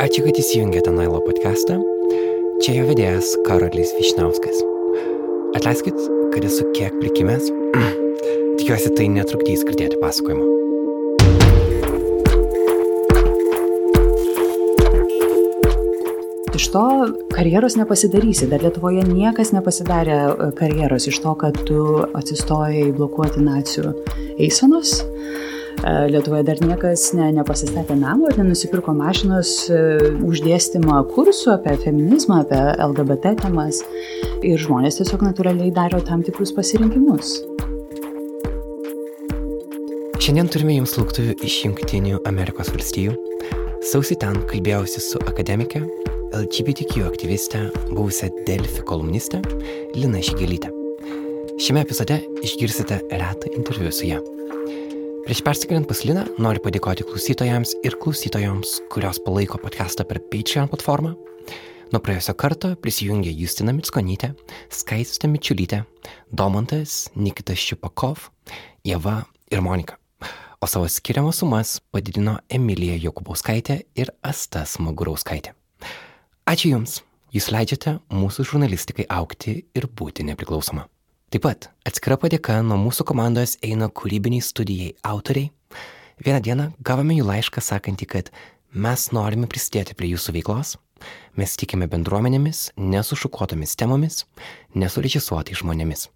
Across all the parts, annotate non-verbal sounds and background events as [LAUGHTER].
Ačiū, kad įsijungėte Nailo podcastą. Čia jo vedėjas Karolis Višnauskas. Atleiskit, kad esu kiek prikimęs. [CLEARS THROAT] Tikiuosi, tai netrukdys girdėti pasakojimo. Iš to karjeros nepasidarysi, dar Lietuvoje niekas nepasidarė e, karjeros iš to, kad tu atsistojai blokuoti nacijų eisenos. E, Lietuvoje dar niekas ne, nepasistatė namo ir nenusipirko mašinos e, uždėstymą kursų apie feminizmą, apie LGBT temas. Ir žmonės tiesiog natūraliai daro tam tikrus pasirinkimus. Šiandien turime jums lauktuvių iš Junktinių Amerikos valstijų. Sausį ten kalbėjausi su akademike, LGBTQ aktyvistę, buvusią Delfi kolumnistę Lina Šigelytę. Šiame epizode išgirsite retą interviu su ją. Prieš persikeliant pas Liną noriu padėkoti klausytojams ir klausytojoms, kurios palaiko podcastą per Patreon platformą. Nuo praėjusio karto prisijungė Justina Mitskonytė, Skaistė Mičiulytė, Domantas, Nikitas Šipakov, Jeva ir Monika. O savo skiriamas sumas padidino Emilija Jokubauskaitė ir Asta Smagurauskaitė. Ačiū Jums, Jūs leidžiate mūsų žurnalistikai aukti ir būti nepriklausoma. Taip pat atskira padėka nuo mūsų komandos eina kūrybiniai studijai autoriai. Vieną dieną gavome jų laišką sakantį, kad mes norime prisidėti prie jūsų veiklos, mes tikime bendruomenėmis, nesušukuotomis temomis, nesurežisuotai žmonėmis.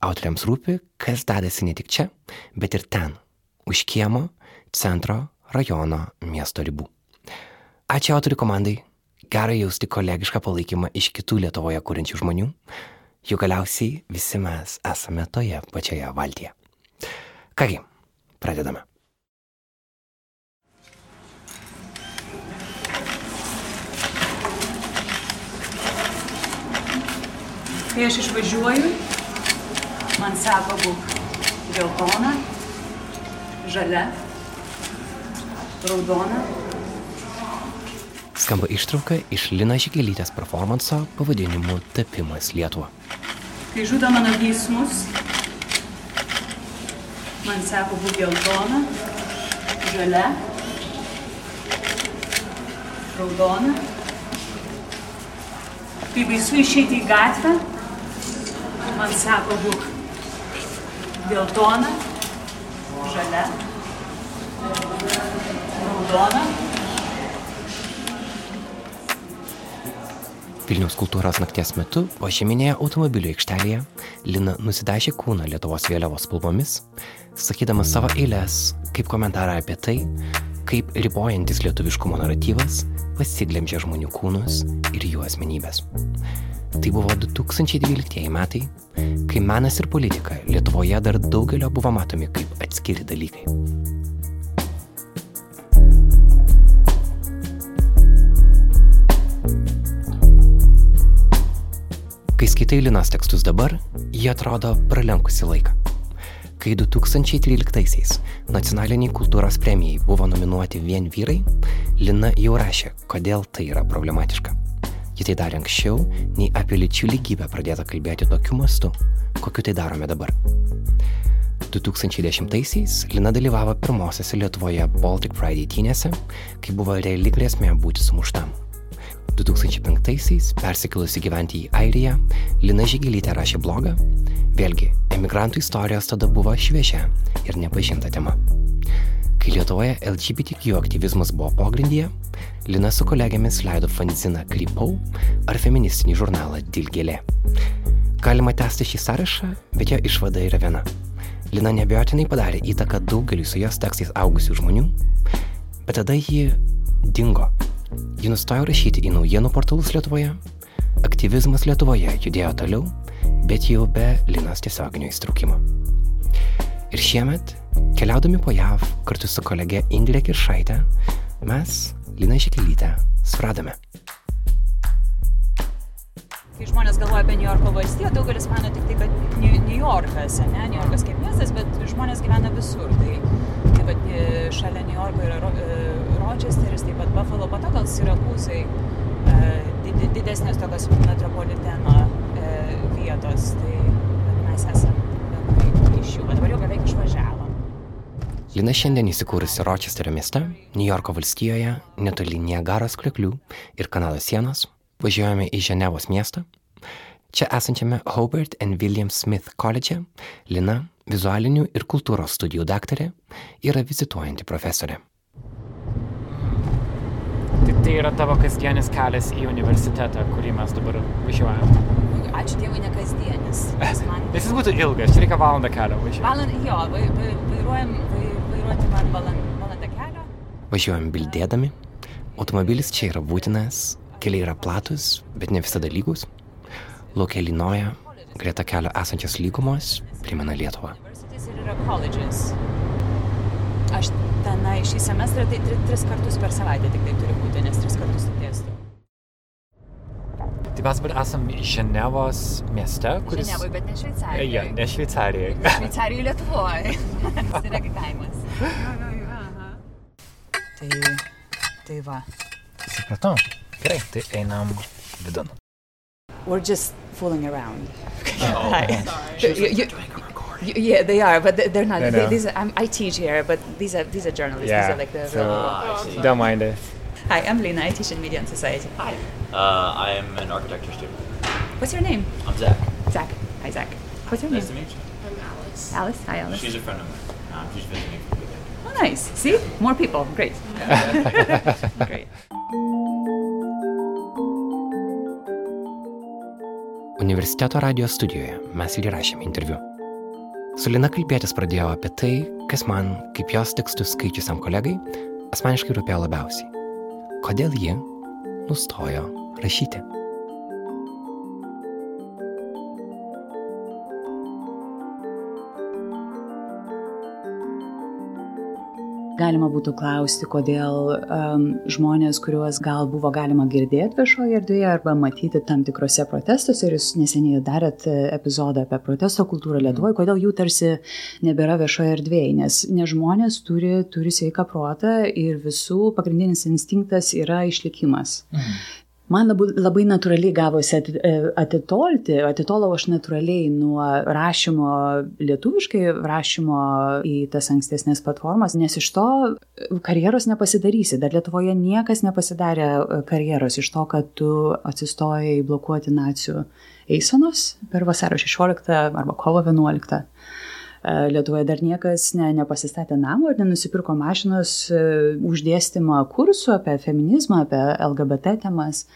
Autoriams rūpi, kas dadasi ne tik čia, bet ir ten, už kiemo, centro, rajono, miesto ribų. Ačiū autorių komandai, Gera jausti kolegišką palaikymą iš kitų Lietuvoje kūrenčių žmonių, juk galiausiai visi mes esame toje pačioje valtyje. Kągi, pradedame. Kai aš išvažiuoju, man sako, būk geltona, žalia, raudona, Skamba ištrauka iš Lina Žikelytės performanso pavadinimu Tapimas Lietuva. Kai žudo mano geismus, man sako būk geltona, žalia, raudona. Kai baisu išeiti į gatvę, man sako būk geltona, žalia, raudona. Vilniaus kultūros nakties metu požeminėje automobilių aikštelėje Lina nusidažė kūną Lietuvos vėliavos spalvomis, sakydama savo eilės kaip komentarą apie tai, kaip ribojantis lietuviškumo naratyvas pasiglemžia žmonių kūnus ir jų asmenybės. Tai buvo 2012 metai, kai menas ir politika Lietuvoje dar daugelio buvo matomi kaip atskiri dalykai. Kai skaitai Linos tekstus dabar, jie atrodo pralenkusi laiką. Kai 2013-aisiais nacionaliniai kultūros premijai buvo nominuoti vien vyrai, Lina jau rašė, kodėl tai yra problematiška. Ji tai darė anksčiau, nei apie lyčių lygybę pradėta kalbėti tokiu mastu, kokiu tai darome dabar. 2010-aisiais Lina dalyvavo pirmosiose Lietuvoje Baltic Pride eitynėse, kai buvo reali grėsmė būti sumuštam. 2005-aisiais persikėlusi gyventi į Airiją, Lina Žygelytė rašė blogą. Vėlgi, emigrantų istorijos tada buvo šviežia ir nepažinta tema. Kai Lietuvoje LGBTQ aktyvizmas buvo pogrindyje, Lina su kolegėmis leido fanziną Krypau ar feministinį žurnalą Dilgėlė. Galima tęsti šį sąrašą, bet jo išvada yra viena. Lina nebejotinai padarė įtaką daugeliu su jos tekstais augusių žmonių, bet tada ji dingo Ji nustojo rašyti į naujienų portalus Lietuvoje. Aktyvizmas Lietuvoje judėjo toliau, bet jau be Linos tiesioginio įstraukimo. Ir šiemet, keliaudami po JAV kartu su kolege Indrė Kiršaitė, mes, Lina Žikelytė, suradome. Kai žmonės galvoja apie New Yorko valstiją, daugelis mano tik tai, kad New Yorkas, ne, New Yorkas kaip miestas, bet žmonės gyvena visur. Tai, tai va, šalia New Yorko yra Rochesteris, taip pat Buffalo, po to gal Sirakūzai, e, didesnės tokios metropoliteno e, vietos. Tai mes esame iš jų, bet dabar jau beveik išvažiavom. Lina šiandien įsikūrusi Rochesterio mieste, New Yorko valstijoje, netoli Niagaros kliklių ir kanalo sienos, važiuojame į Ženevos miestą. Čia esančiame Hobart and William Smith koledže Lina, vizualinių ir kultūros studijų daktarė, yra vizituojanti profesorė. Tai, yra tavo kasdienis kelias į universitetą, kurį mes dabar važiuojam. Ačiū Dievui, ne kasdienis. Man... [LAUGHS] Nes jis būtų ilgas, čia reikia valandą kelio važiuoti. Valand, jo, vai, vai, vairuojam, vai, vairuoti man valand, valandą kelio. Važiuojam bildėdami, automobilis čia yra būtinas, keliai yra platus, bet ne visada lygus. Laukia linoja, greta kelio esančios lygumos primena Lietuvą. Universities ir yra colleges. Aš tenai šį semestrą tai tri, tris kartus per savaitę tik tai turi būti, nes tris kartus dėstau. Tai mes dabar esam Ženevos mieste, kuris... Ženevai, bet ne Šveicarijoje. Ja, ne Šveicarijoje. Šveicarijoje Lietuvoje. [LAUGHS] tai yra kaimas. Tai, tai va. Supratau. Gerai, tai einam vidun. We're just fooling around. Hi. [LAUGHS] You- you- you- yeah, they are, but they- they're not. I They, these are, I'm, I teach here, but these are these are journalists. These are like the. so, don't mind it. Hi, I'm Lena. I teach in Media and Society. Hi. Uh, I am an architecture student. What's your name? I'm Zach. Zach. Hi, Zach. What's your Nice to name? meet you. I'm Alice. Alice. Hi, Alice. She's a friend of mine. Um, she's visiting for the. Oh, nice. See, more people. Great. [LAUGHS] Great. Universiteto radio studijoje mes ir įrašėme interviu. Su Lina kalbėtis pradėjau apie tai, kas man, kaip jos tekstus skaičiusiam kolegai, asmeniškai rūpėjo labiausiai. Kodėl ji nustojo rašyti? Galima būtų klausti, kodėl um, žmonės, kuriuos gal buvo galima girdėti viešoje erdvėje arba matyti tam tikrose protestuose, ir jūs neseniai darėt e, epizodą apie protesto kultūrą Lietuvoje, kodėl jų tarsi nebėra viešoje erdvėje, nes, nes žmonės turi, turi sveiką protą ir visų pagrindinis instinktas yra išlikimas. Man labai, natūraliai gavosi e, atitolti, atitolau aš natūraliai nuo rašymo lietuviškai, rašymo į tas ankstesnės platformas, nes iš to karjeros nepasidarysi. Dar Lietuvoje niekas nepasidarė e, karjeros iš to, kad tu atsistojai blokuoti nacijų eisenos per vasario 16 arba kovo 11. E, Lietuvoje dar niekas ne, nepasistatė namo ir nenusipirko mašinos e, uždėstymą kursų apie feminizmą, apie LGBT temas.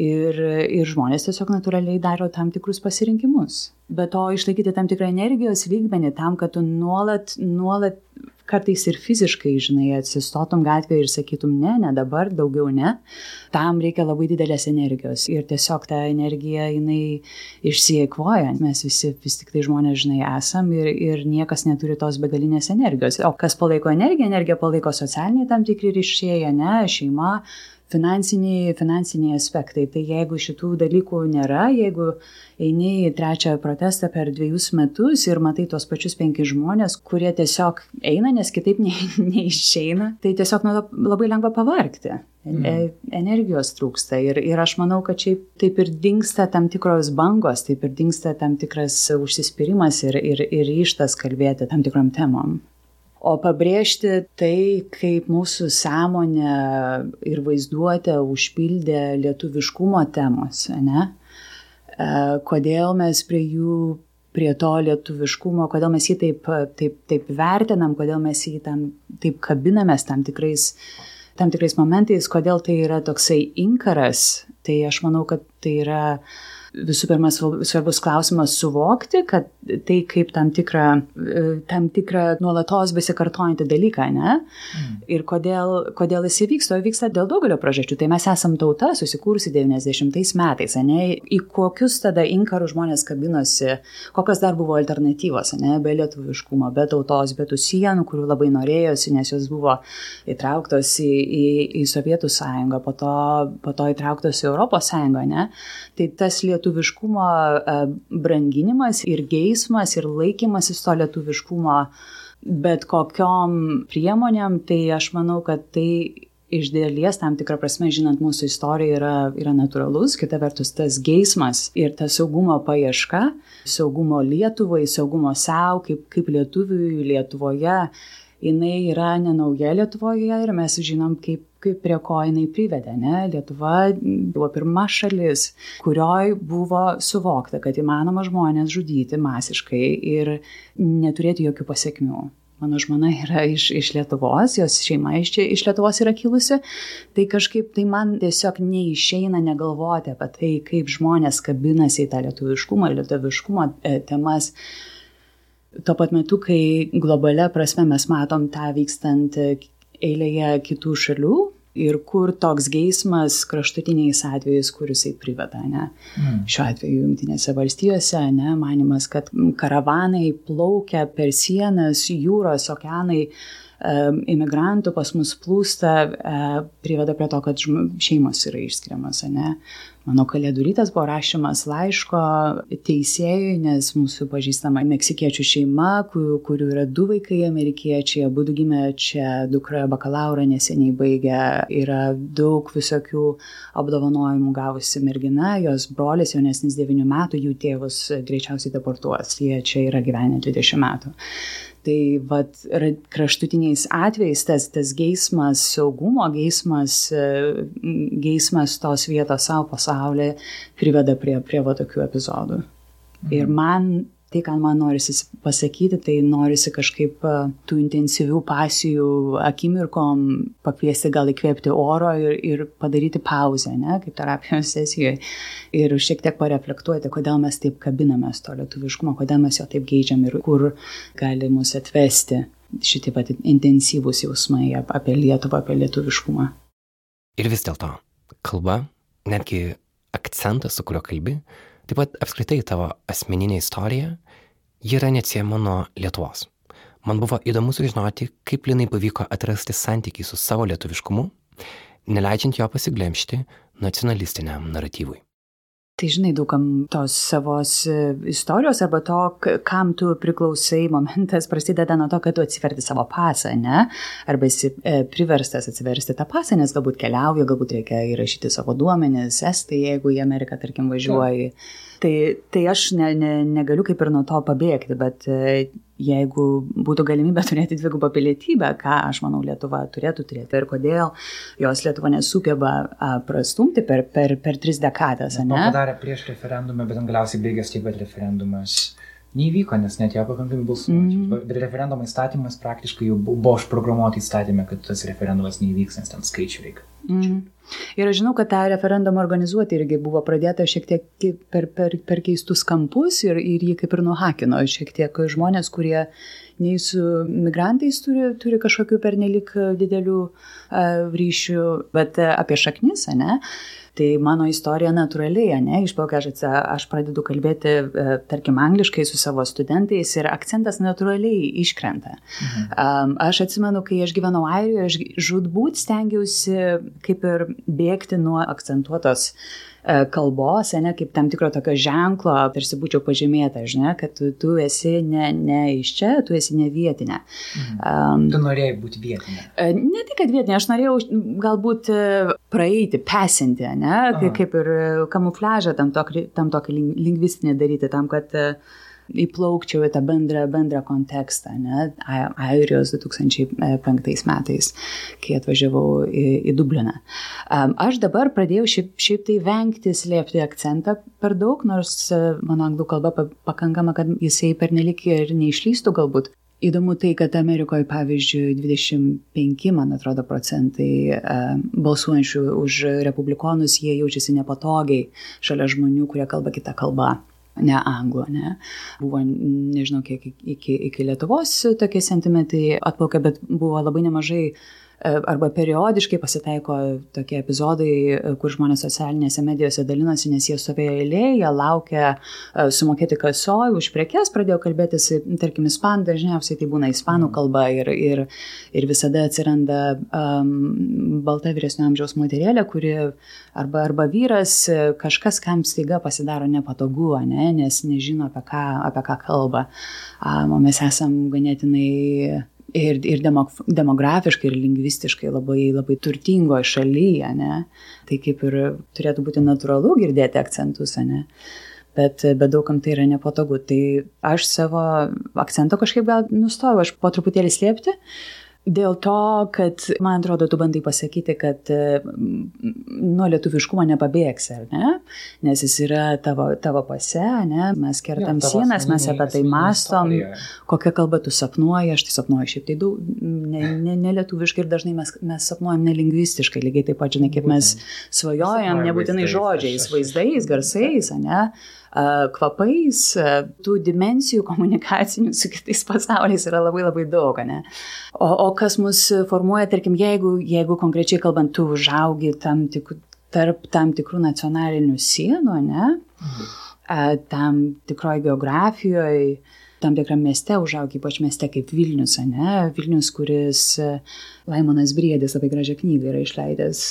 Ir, ir žmonės tiesiog natūraliai daro tam tikrus pasirinkimus. Be to išlaikyti tam tikrą energijos lygmenį tam, kad tu nuolat, nuolat kartais ir fiziškai, žinai, atsistotum gatvėje ir sakytum, ne, ne dabar, daugiau ne, tam reikia labai didelės energijos. Ir tiesiog ta energija, jinai išsieikvoja. Mes visi vis tik tai žmonės, žinai, esam ir, ir niekas neturi tos begalinės energijos. O kas palaiko energiją? Energiją palaiko socialiniai tam tikri ryšiai, ne, šeima, finansiniai, finansiniai aspektai. Tai jeigu šitų dalykų nėra, jeigu eini į trečią protestą per dviejus metus ir matai tuos pačius penkis žmonės, kurie tiesiog eina, nes kitaip ne, [LAUGHS] neišeina, tai tiesiog nu, labai lengva pavargti. Mm. Energijos trūksta ir, ir aš manau, kad šiaip taip ir dinksta tam tikros bangos, taip ir dinksta tam tikras užsispyrimas ir, ir, ir ryštas kalbėti tam tikrom temom. O pabrėžti tai, kaip mūsų sąmonė ir vaizduotė užpildė lietuviškumo temos, ne? E, Kodėl mes prie jų, prie to lietuviškumo, kodėl mes jį taip, taip, taip vertinam, kodėl mes jį tam, taip kabinamės tam tikrais, tam tikrais momentais, kodėl tai yra toksai inkaras, tai aš manau, kad tai yra visų pirma svarbus klausimas suvokti, kad tai kaip tam tikrą, e, tam tikrą nuolatos besikartojantį dalyką, ne? Mm. Ir kodėl, kodėl jis įvyksta, o vyksta dėl daugelio priežasčių. Tai mes esam tauta susikūrusi 90 metais, ne? Į kokius tada inkarų žmonės kabinosi, kokios dar buvo alternatyvos, ne? Be lietuviškumo, be tautos, be tų sienų, kurių labai norėjosi, nes jos buvo įtrauktos į, į, į Sovietų sąjungą, po to, po to įtrauktos į Europos sąjungą, ne? Tai tas lietuviškumo e, branginimas ir geismas ir laikymasis to lietuviškumo bet kokiom priemonėm, tai aš manau, kad tai iš dėlies tam tikrą prasme, žinant mūsų istoriją, yra, yra natūralus, kita vertus tas geismas ir ta saugumo paieška, saugumo Lietuvai, saugumo savo, kaip, kaip lietuviui Lietuvoje, jinai yra nenauja Lietuvoje ir mes žinom, kaip, kaip prie ko jinai privedė. Ne? Lietuva buvo pirma šalis, kurioj buvo suvokta, kad įmanoma žmonės žudyti masiškai ir neturėti jokių pasiekmių mano žmona yra iš, iš Lietuvos, jos šeima iš, iš Lietuvos yra kilusi, tai kažkaip tai man tiesiog neišeina negalvoti apie tai, kaip žmonės kabinasi į tą lietuviškumą, lietuviškumo e, temas. Tuo pat metu, kai globalia prasme mes matom tą vykstant eilėje kitų šalių, ir kur toks geismas kraštutiniais atvejais, kur jisai priveda, ne? Mm. Šiuo atveju Junktinėse valstijose, ne, manimas, kad karavanai plaukia per sienas, jūros, okeanai, imigrantų pas mus plūsta, e, priveda prie to, kad šeimos yra išskiriamas, ne? Mano kalėdų rytas buvo rašymas laiško teisėjui, nes mūsų pažįstama meksikiečių šeima, kurių, kurių yra du vaikai amerikiečiai, abu gimė čia, dukra bakalauro neseniai baigė, yra daug visokių apdovanojimų gavusi mergina, jos brolis jaunesnis 9 metų, jų tėvus greičiausiai deportuos, jie čia yra gyvenę 20 metų. Tai vat, kraštutiniais atvejais tas, tas geismas, saugumo geismas, e, geismas tos vietos savo pasaulyje priveda prie, prie va tokių epizodų. Mhm. Ir man tai, ką man norisi pasakyti, tai norisi kažkaip e, tų intensyvių pasijų akimirkom pakviesti gal įkvėpti oro ir, ir padaryti pauzę, ne, kaip terapijos [LAUGHS] sesijoje. Ir šiek tiek pareflektuoti, kodėl mes taip kabinamės to lietuviškumo, kodėl mes jo taip geidžiam ir kur gali mus atvesti šitie pat intensyvūs jausmai apie Lietuvą, apie lietuviškumą. Ir vis dėlto, kalba, netgi akcentas, su kuriuo kalbi, Taip pat apskritai tavo asmeninė istorija, ji yra neatsiejama nuo Lietuvos. Man buvo įdomu sužinoti, kaip Linai pavyko atrasti santykį su savo lietuviškumu, neleidžiant jo pasiglemšti nacionalistiniam naratyvui. Tai žinai, daugam tos savos e, istorijos arba to, kam tu priklausai [LAUGHS] momentas prasideda nuo to, kad tu atsiverti savo pasą, ne? Arba esi e, priverstas atsiversti tą pasą, nes galbūt keliauji, galbūt reikia įrašyti savo duomenis, estai, jeigu į Ameriką, tarkim, važiuoji. Ja. Tai, tai aš ne, ne, negaliu kaip ir nuo to pabėgti, bet e, jeigu būtų galimybė [LAUGHS] turėti dvigubą pilietybę, ką aš manau Lietuva turėtų turėti ir kodėl jos Lietuva nesugeba prastumti per, per, per tris dekadas. Ne, padarė prieš referendumą, bet galiausiai baigėsi taip, kad referendumas neįvyko, nes net jo pakankamai balsų. Mm. Bet referendumo įstatymas praktiškai jau buvo užprogramuoti įstatymę, kad tas referendumas neįvyks, nes ten skaičių reikia. Mm. Ir aš žinau, kad tą referendumą organizuoti irgi buvo pradėta šiek tiek per, per, per keistus kampus ir, ir jį kaip ir nuhakino šiek tiek žmonės, kurie nei su migrantais turi, turi kažkokių pernelik didelių uh, ryšių, bet uh, apie šaknis, ne? Tai mano istorija natūraliai, ne, išplaukia, aš, aš pradedu kalbėti, uh, tarkim, angliškai su savo studentais ir akcentas natūraliai iškrenta. Mhm. Aš atsimenu, kai aš gyvenau Airijoje, aš žudbūt stengiausi kaip ir bėgti nuo akcentuotos uh, E, kalbos, ne, kaip tam tikro tokio ženklo, tarsi būčiau pažymėta, žinai, kad tu, tu esi ne, ne iš čia, tu esi ne vietinė. Mhm. Um, tu norėjai būti vietinė. E, ne tik, kad vietinė, aš norėjau galbūt e, praeiti, pesinti, ne, Aha. kaip ir kamufliažą tam tokį, tam tokį lingvistinį daryti, tam, kad uh, įplaukčiau į tą bendrą, bendrą kontekstą, ne, Airijos 2005 metais, kai atvažiavau į, į Dubliną. Aš dabar pradėjau šiaip, šiaip tai vengti slėpti akcentą per daug, nors e, mano anglų kalba pakankama, kad jisai pernelik ir neišlystų galbūt. Įdomu tai, kad Amerikoje, pavyzdžiui, 25, man atrodo, procentai balsuojančių už republikonus, jie jaučiasi nepatogiai šalia žmonių, kurie kalba kitą kalbą ne anglų, ne. Buvo, nežinau, kiek iki, iki Lietuvos tokie sentimentai atplaukė, bet buvo labai nemažai arba periodiškai pasitaiko tokie epizodai, e, kur žmonės socialinėse medijose dalinosi, nes jie stovėjo eilėje, laukia e, sumokėti kasoj už prekes, pradėjo kalbėtis, tarkim, ispanų, dažniausiai tai būna ispanų mhm. kalba ir, ir, ir visada atsiranda um, balta vyresnio amžiaus moterėlė, kuri arba, arba vyras, kažkas, kam staiga pasidaro nepatogu, ne, nes nežino, apie ką, apie ką kalba. Um, o mes esam ganėtinai ir, ir demog, demografiškai, ir lingvistiškai labai, labai turtingoje šalyje, ne? Tai kaip ir turėtų būti natūralu girdėti akcentus, ne? Bet, bet daugam tai yra nepatogu. Tai aš savo akcento kažkaip gal nustojau, aš po truputėlį slėpti, Dėl to, kad, man atrodo, tu bandai pasakyti, kad nuo lietuviškumo nepabėgsi, ar ne? Nes jis yra tavo, tavo pase, ne? Mes kertam ja, sienas, mes apie tai mastom, kokią kalbą tu sapnuoji, aš tai sapnuoju šiaip tai daug, ne, ne, ne lietuviškai ir dažnai mes, mes sapnuojam nelingvistiškai, lygiai taip pat, žinai, kaip mes svajojam, nebūtinai žodžiais, vaizdais, garsais, ne? Kvapais, tų dimensijų komunikacinių su kitais pasauliais yra labai labai daug, ne? O, o kas mus formuoja, tarkim, jeigu, jeigu konkrečiai kalbant, tu užaugi tam tik, tarp tam tikrų nacionalinių sienų, ne? Mhm. Tam tikroji geografijoje, tam tikram mieste užaugi, ypač mieste kaip Vilnius, ne? Vilnius, kuris Laimonas Briedis labai gražią knygą yra išleidęs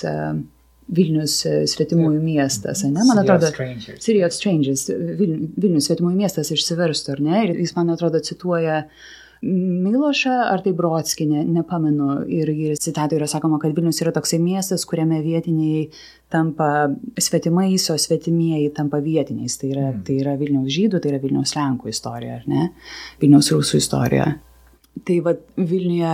Vilnius e, svetimųjų miestas, ne? Man atrodo, City of Strangers, Vilnius svetimųjų miestas išsiverstų, ar ne? Ir jis, man atrodo, cituoja Milošą ar tai Brodskinė, nepamenu. Ir, ir citatoje yra sakoma, kad Vilnius yra toksai miestas, kuriame vietiniai tampa svetimais, o svetimieji tampa vietiniais. Tai yra, mm. tai yra Vilniaus žydų, tai yra Vilniaus lenkų istorija, ar ne? Vilniaus rusų istorija. Tai va Vilniuje,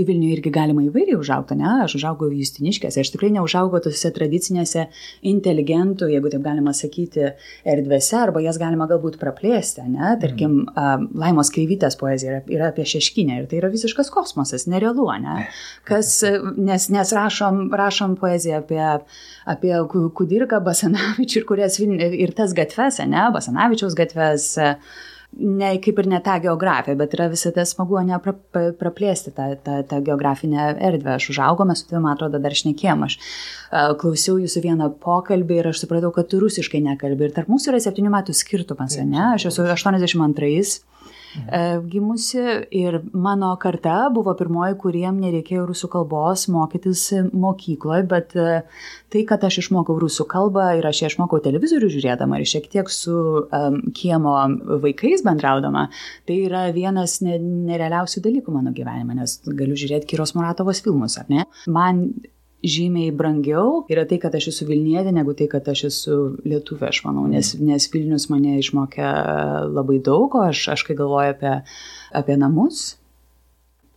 į Vilnių irgi galima įvairiai užaugti, ne? Aš užaugau Justiniškėse, aš tikrai neužaugau tose tradicinėse inteligentų, jeigu taip galima sakyti, erdvėse, arba jas galima galbūt praplėsti, ne? Tarkim, mm. Laimos Kreivytės poezija yra, yra apie šeškinę ir tai yra visiškas kosmosas, nerealu, ne? Kas, nes, nes rašom, rašom poeziją apie, apie Kudirką, Basanavičių ir, kurias, ir tas gatves, ne? Basanavičiaus gatves ne, kaip ir ne tą geografiją, bet yra visada smagu ne pra, pra, praplėsti tą, tą, tą geografinę erdvę. Aš užaugau, mes su tavimi, man atrodo, dar šnekėjom. Aš uh, klausiau jūsų vieną pokalbį ir aš supratau, kad tu rusiškai nekalbi. Ir tarp mūsų yra septynių metų skirtumas, ne? Aš esu 82 mhm. Gimusi ir mano karta buvo pirmoji, kuriem nereikėjo rusų kalbos mokytis mokykloje, bet e, tai, kad aš išmokau rusų kalbą ir aš ją išmokau televizorių žiūrėdama ir šiek tiek su um, kiemo vaikais bendraudama, tai yra vienas nerealiausių dalykų mano gyvenime, nes galiu žiūrėti Kiros Muratovos filmus, ar ne? Man žymiai brangiau yra tai, kad aš esu Vilnietė, negu tai, kad aš esu Lietuvė, aš manau, nes, nes Vilnius mane išmokė labai daug, o aš, aš kai galvoju apie, apie namus,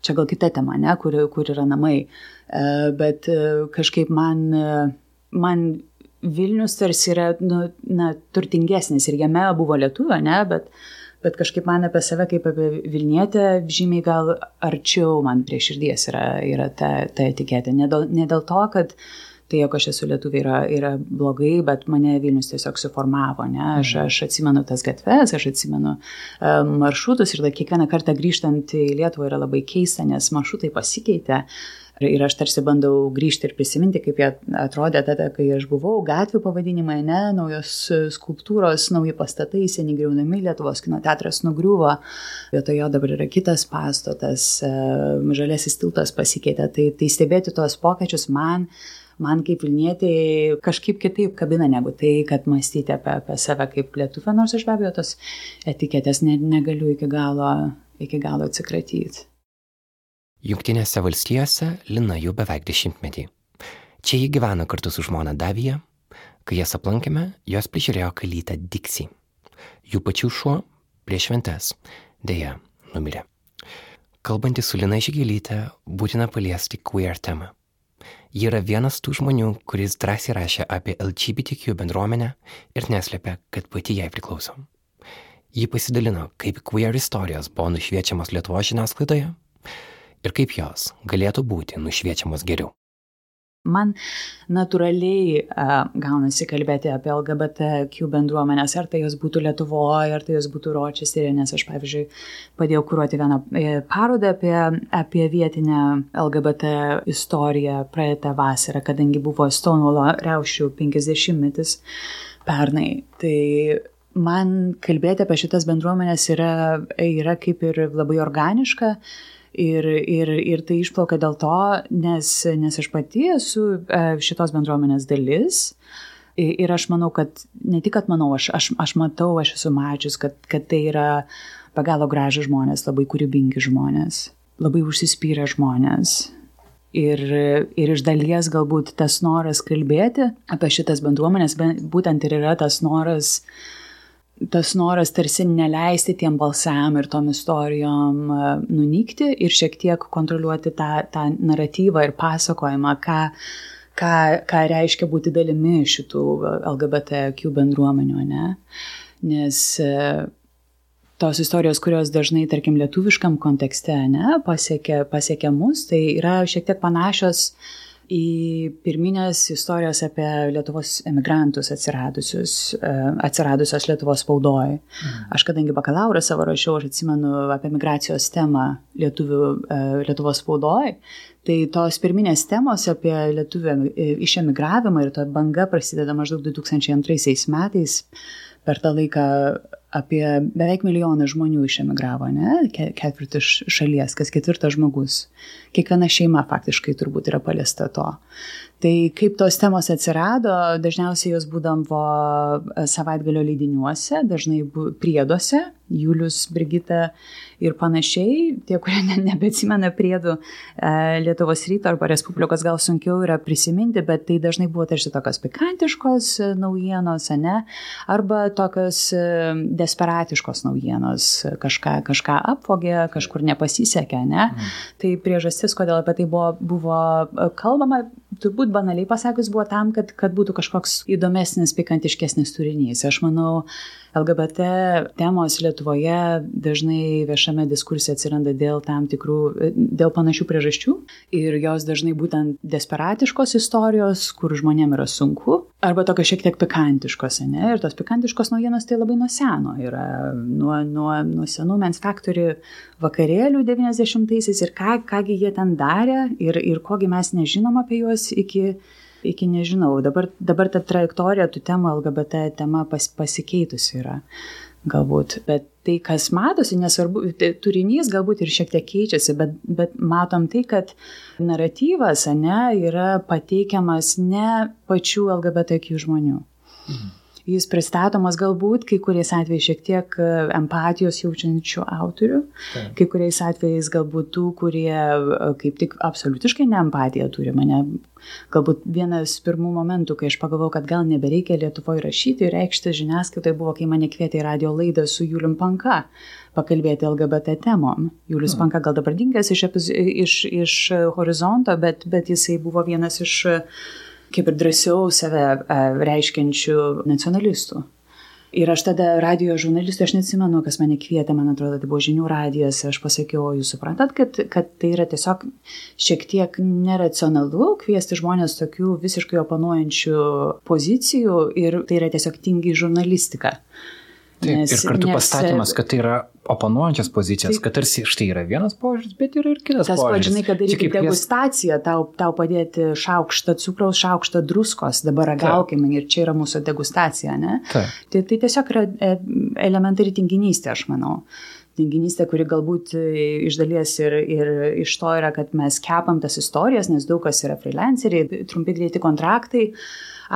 čia gal kita tema, ne, kur, kur yra namai, e, bet e, kažkaip man, man Vilnius tarsi yra nu, na, turtingesnis ir jame buvo Lietuvė, ne, bet bet kažkaip man apie save kaip apie Vilnietę žymiai gal arčiau man prie širdies yra, yra ta, ta etiketė. Ne dėl, ne dėl to, kad tai, jog aš esu lietuvė, yra, yra blogai, bet mane Vilnius tiesiog suformavo. Ne? Aš, mhm. aš atsimenu tas gatves, aš atsimenu um, maršrutus ir kiekvieną kartą grįžtant į Lietuvą yra labai keista, nes maršrutai pasikeitė. Uh, Ir aš tarsi bandau grįžti ir prisiminti, kaip jie atrodė tada, kai aš buvau, gatvių pavadinimai, ne, naujos skulptūros, nauji pastatai, seniai griaunami, Lietuvos kino teatras nugriuvo, vietojo dabar yra kitas pastatas, e, žalėsis tiltas pasikeitė. Tai, tai stebėti tuos pokyčius man man kaip Vilnietė kažkaip kitaip kabina negu tai, kad mąstyti apie, apie save kaip lietuvę, nors aš be abejo tos etiketės ne, negaliu iki galo, iki galo atsikratyti. Junktinėse valstijose Lina jau beveik dešimtmetį. Čia ji gyvena kartu su žmona Davija. Kai jas aplankėme, jos prižiūrėjo kalytę Dixį. Jų pačių šuo prieš šventes dėja numirė. Kalbantys su Lina Žygelytė, būtina paliesti queer temą. Ji yra vienas tų žmonių, kuris drąsiai rašė apie LGBTQ bendruomenę ir neslėpė, kad pati jai priklauso. Ji pasidalino, kaip queer istorijos buvo nušviečiamos Lietuvo žiniasklaidoje ir kaip jos galėtų būti nušviečiamos geriau. Man natūraliai uh, gaunasi kalbėti apie LGBTQ bendruomenės, ar tai jos būtų Lietuvoje, ar tai jos būtų Ročesterė, nes aš, pavyzdžiui, padėjau kūruoti vieną e, parodą apie, apie vietinę LGBT istoriją praeitą vasarą, kadangi buvo Stonewall reušių 50-metis pernai. Tai man kalbėti apie šitas bendruomenės yra, yra kaip ir labai organiška. Uh, Ir, ir, ir tai išplaukia dėl to, nes, nes aš pati esu e, šitos bendruomenės dalis. Ir aš manau, kad ne tik, kad manau, aš, aš, aš matau, aš esu mačius, kad, kad tai yra be galo gražus žmonės, labai kūrybingi žmonės, labai užsispyrę žmonės. Ir, ir iš dalies galbūt tas noras kalbėti apie šitas bendruomenės būtent ir yra tas noras, tas noras tarsi neleisti tiem balsam ir tom istorijom e, nunykti ir šiek tiek kontroliuoti tą, tą naratyvą ir pasakojimą, ką, ką, ką reiškia būti dalimi šitų LGBTQ bendruomenių, ne? Nes e, tos istorijos, kurios dažnai, tarkim, lietuviškam kontekste ne, pasiekia, pasiekia mus, tai yra šiek tiek panašios į pirminės istorijos apie Lietuvos emigrantus atsiradusius, e, atsiradusios Lietuvos spaudoje. Mhm. Aš kadangi bakalauro savo rašiau, aš atsimenu apie migracijos temą Lietuvių, e, Lietuvos spaudoje, tai tos pirminės temos apie lietuvių e, išemigravimą ir ta banga prasideda maždaug 2002 metais. Per tą laiką apie beveik milijoną žmonių išemigravo, ne, ketvirtis šalies, kas ketvirtas žmogus. Kiekviena šeima faktiškai turbūt yra paliesta to. Tai kaip tos temos atsirado, dažniausiai jos būdavo e, savaitgalio leidiniuose, dažnai prieduose, Julius, Brigita ir panašiai. Tie, kurie ne, nebeatsimena priedų e, Lietuvos ryto arba Respublikos gal sunkiau yra prisiminti, bet tai dažnai buvo tarsi tokios pikantiškos e, naujienos, ne? Arba tokios desperatiškos naujienos, kažką, kažką apvogė, kažkur nepasisekė, ne? Mm. Tai priežastis, kodėl apie tai buvo, buvo kalbama, turbūt banaliai pasakius buvo tam, kad, kad būtų kažkoks įdomesnis, pikantiškesnis turinys. Aš manau, LGBT temos Lietuvoje dažnai viešame diskurse atsiranda dėl tam tikrų, dėl panašių priežasčių ir jos dažnai būtent desperatiškos istorijos, kur žmonėm yra sunku, arba tokios šiek tiek pikantiškos, ne? Ir tos pikantiškos naujienos tai labai nuo seno yra, nuo, nuo, nuo senų Men's Factory vakarėlių 90-aisiais ir ką, kągi jie ten darė ir, ir kogi mes nežinom apie juos iki iki nežinau, dabar, dabar ta trajektorija tų temų LGBT tema pas, pasikeitusi yra galbūt, bet tai, kas matosi, nesvarbu, tai turinys galbūt ir šiek tiek keičiasi, bet, bet matom tai, kad naratyvas, ne, yra pateikiamas ne pačių LGBTQ žmonių. Mhm jis pristatomas galbūt kai kuriais atvejais šiek tiek e, empatijos jaučiančių autorių, Taip. kai kuriais atvejais galbūt tų, kurie e, kaip tik absoliutiškai ne empatiją turi. Mane galbūt vienas pirmų momentų, kai aš pagalvojau, kad gal nebereikia Lietuvoje rašyti ir reikšti žiniasklaidoje buvo, kai mane kvietė į radio laidą su Julium Panka pakalbėti LGBT temom. Julius hmm. Panka gal dabar dingęs iš, iš, iš horizonto, bet, bet jisai buvo vienas iš kaip ir drąsiau save reiškiančių nacionalistų. Ir aš tada radio žurnalistui, aš neatsimenu, kas mane kvietė, man atrodo, tai buvo žinių radijas, aš pasakiau, jūs suprantat, kad, kad tai yra tiesiog šiek tiek neracionalu kviesti žmonės tokių visiškai oponuojančių pozicijų ir tai yra tiesiog tingi žurnalistika. Taip, nes, ir kartu nes, pastatymas, kad tai yra oponuojančias pozicijas, taip, kad tarsi štai yra vienas požiūris, bet yra ir kitas tas požiūris. Tas žinai, kad daryti degustaciją, tau, tau padėti šaukštą cukraus, šaukštą druskos, dabar ragaukime ir čia yra mūsų degustacija, ne? Taip. Tai, tai tiesiog yra e, elementari tinginystė, aš manau tinginystė, kuri galbūt e, iš dalies ir, ir iš to yra, kad mes kepam tas istorijas, nes daug kas yra freelanceriai, trumpi greiti kontraktai,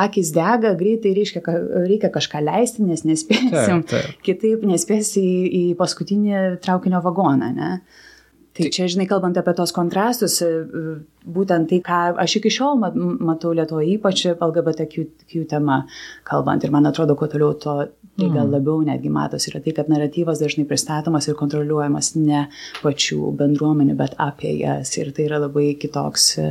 akis dega, greitai reiškia, reikia kažką leisti, nes nespėsim, taip, taip. kitaip nespėsi į, į paskutinį traukinio vagoną. Ne? Tai, tai čia, žinai, kalbant apie tos kontrastus, e, būtent tai, ką aš iki šiol matau Lietuvoje, ypač LGBTQ tema kalbant, ir man atrodo, kuo toliau, to tai gal mm. labiau netgi matosi, yra tai, kad naratyvas dažnai pristatomas ir kontroliuojamas ne pačių bendruomenių, bet apie jas. Ir tai yra labai kitoks e,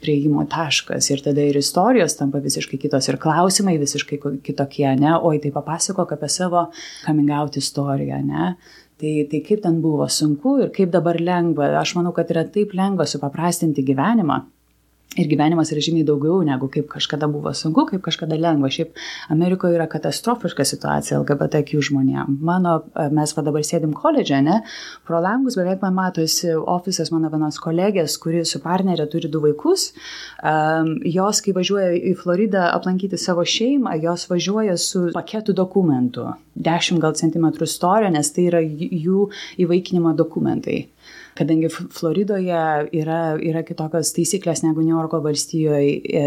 prieimo taškas. Ir tada ir istorijos tampa visiškai kitos, ir klausimai visiškai kitokie, ne? Oi, tai papasakok apie savo coming out istoriją, ne? Tai, tai kaip ten buvo sunku ir kaip dabar lengva. Aš manau, kad yra taip lengva supaprastinti gyvenimą Ir gyvenimas yra žymiai daugiau negu kaip kažkada buvo sunku, kaip kažkada lengva. Šiaip Amerikoje yra katastrofiška situacija LGBTQ žmonėm. Mano, e, mes va dabar sėdim koledže, ne? Pro langus beveik man matosi ofisas mano vienos kolegės, kuri su partnerė turi du vaikus. Um, jos, kai važiuoja į Floridą aplankyti savo šeimą, jos važiuoja su paketu dokumentų. 10 gal centimetrų storio, nes tai yra jų įvaikinimo dokumentai kadangi Floridoje yra, yra kitokios taisyklės negu New Yorko valstijoje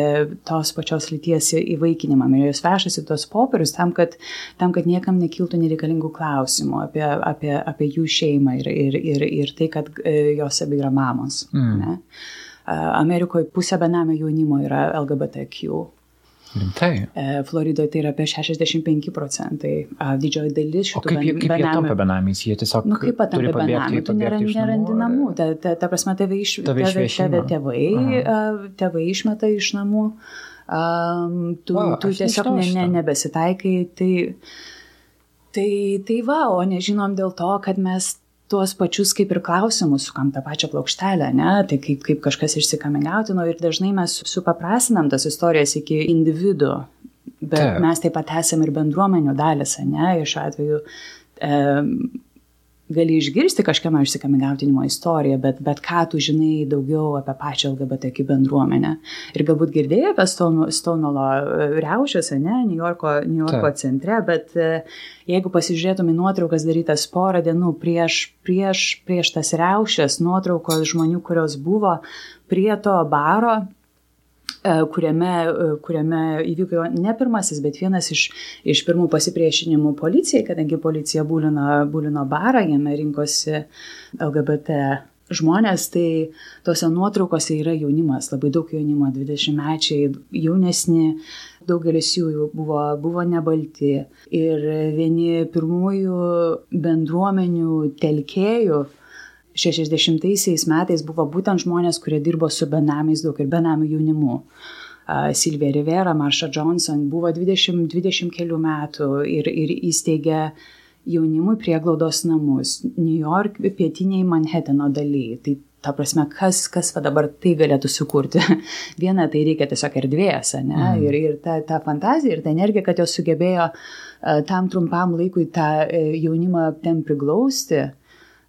tos pačios lyties įvaikinimam ir jos vešasi tuos popierius tam, kad, tam, kad niekam nekiltų nereikalingų klausimų apie, apie, apie jų šeimą ir, ir, ir, ir tai, kad e, jos abi yra mamos. Mm. Ne? Amerikoje pusė benamio jaunimo yra LGBTQ. Rimtai. Floridoje tai yra apie 65 procentai. Didžioji dalis šitų o kaip, jie, kaip benamių. Jie tampa benamiais, jie tiesiog... Nu, kaip patampa benamiai, tu nerandi, nerandi namų. Ta, ta, ta prasme, tėvai, iš, tėvai, tėvai, tėvai, tėvai išmeta iš namų, um, tu, o, tu tiesiog ne, ne, nebesitaikai. Tai, tai, tai va, o nežinom dėl to, kad mes tuos pačius kaip ir klausimus, sukam tą pačią plokštelę, ne? tai kaip, kaip kažkas išsikamigautino ir dažnai mes supaprastinam tas istorijas iki individuo, bet Taip. mes taip pat esame ir bendruomenių dalis, ne, šiuo atveju e, gali išgirsti kažkieno išsikamigautinimo istoriją, bet, bet ką tu žinai daugiau apie pačią LGBTQ bendruomenę. Ir galbūt girdėjai apie Stonolo e, riaušėse, ne, New Yorko, New Yorko Ta. centre, bet e, jeigu pasižiūrėtum į nuotraukas darytas porą dienų prieš, prieš, prieš tas riaušės, nuotraukos žmonių, kurios buvo prie to baro, kuriame, e, kuriame įvyko ne pirmasis, bet vienas iš, iš pirmų pasipriešinimų policijai, kadangi policija būlino, būlino barą, jame rinkosi LGBT žmonės, tai tose nuotraukose yra jaunimas, labai daug jaunimo, 20 mečiai, jaunesni, daugelis jų buvo, buvo nebalti. Ir vieni pirmųjų bendruomenių telkėjų, 60 metais buvo būtent žmonės, kurie dirbo su benamiais daug ir benamių jaunimu. Silvija Rivera, Marsha Johnson buvo 20, 20 kelių metų ir, ir įsteigė jaunimui prieglaudos namus New York pietiniai Manhattano dalyje. Tai ta prasme, kas, kas va dabar tai galėtų sukurti. [LAUGHS] Viena, tai reikia tiesiog erdvės, ne? Mm. Ir, ir ta, ta fantazija, ir ta energija, kad jos sugebėjo tam trumpam laikui tą uh, jaunimą ten priglausti. Uh,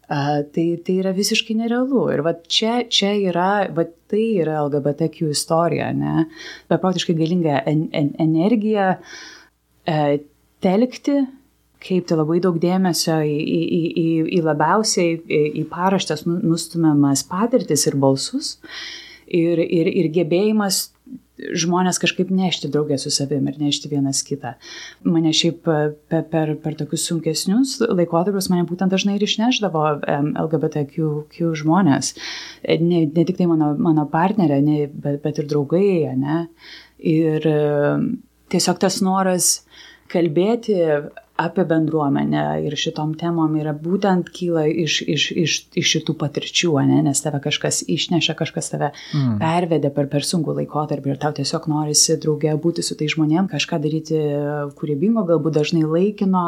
tai, tai yra visiškai nerealu. Ir va čia, čia yra, va tai yra LGBTQ istorija, ne? Beprotiškai galinga en, en, energija e, telkti, kreipti labai daug dėmesio į, į, į, į labiausiai į, į paraštės nu, nustumiamas patirtis ir balsus. Ir, ir, ir gebėjimas žmonės kažkaip nešti draugę su savim ir nešti vienas kitą. Mane šiaip e, per, per, per tokius sunkesnius laikotarpius mane būtent dažnai ir išneždavo LGBTQ žmonės. E, ne, ne tik tai mano, mano partnerė, ne, bet, bet ir draugai. Ne? Ir e, tiesiog tas noras kalbėti apie bendruomenę ir šitom temom yra būtent kyla iš, iš, iš, iš šitų patirčių, ne? nes tave kažkas išneša, kažkas tave mm. pervedė per, per sunkų laikotarpį ir tau tiesiog norisi draugė būti su tai žmonėm, kažką daryti kūrybingo, galbūt dažnai laikino,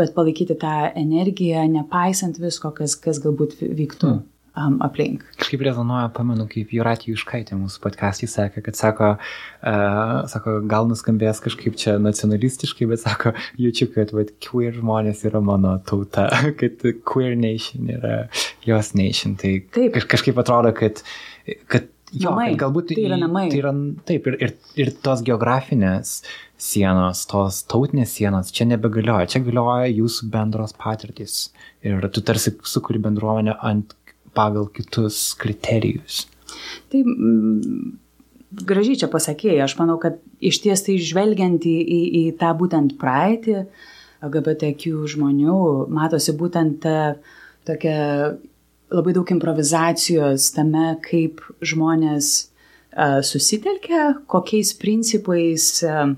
bet palaikyti tą energiją, nepaisant visko, kas, kas galbūt vyktų. Mm um, aplink. Kažkaip rezonuoja, pamenu, kaip Juratį Iškaitė mūsų podcast'į sakė, kad sako, uh, sako, gal nuskambės kažkaip čia nacionalistiškai, bet sako, jaučiu, kad vat, queer žmonės yra mano tauta, [LAUGHS] kad queer nation yra jos nation. Tai Taip. kažkaip atrodo, kad, kad Jo, namai. galbūt tai yra namai. Tai yra, taip, ir, ir, ir tos geografinės sienos, tos tautinės sienos čia nebegalioja, čia galioja jūsų bendros patirtys. Ir tu tarsi sukuri bendruomenę ant pagal kitus kriterijus. Tai mm, gražiai čia pasakėjai, aš manau, kad iš ties tai žvelgiant į, į, į tą būtent praeitį LGBTQ žmonių, matosi būtent tokia labai daug improvizacijos tame, kaip žmonės uh, susitelkia, kokiais principais uh,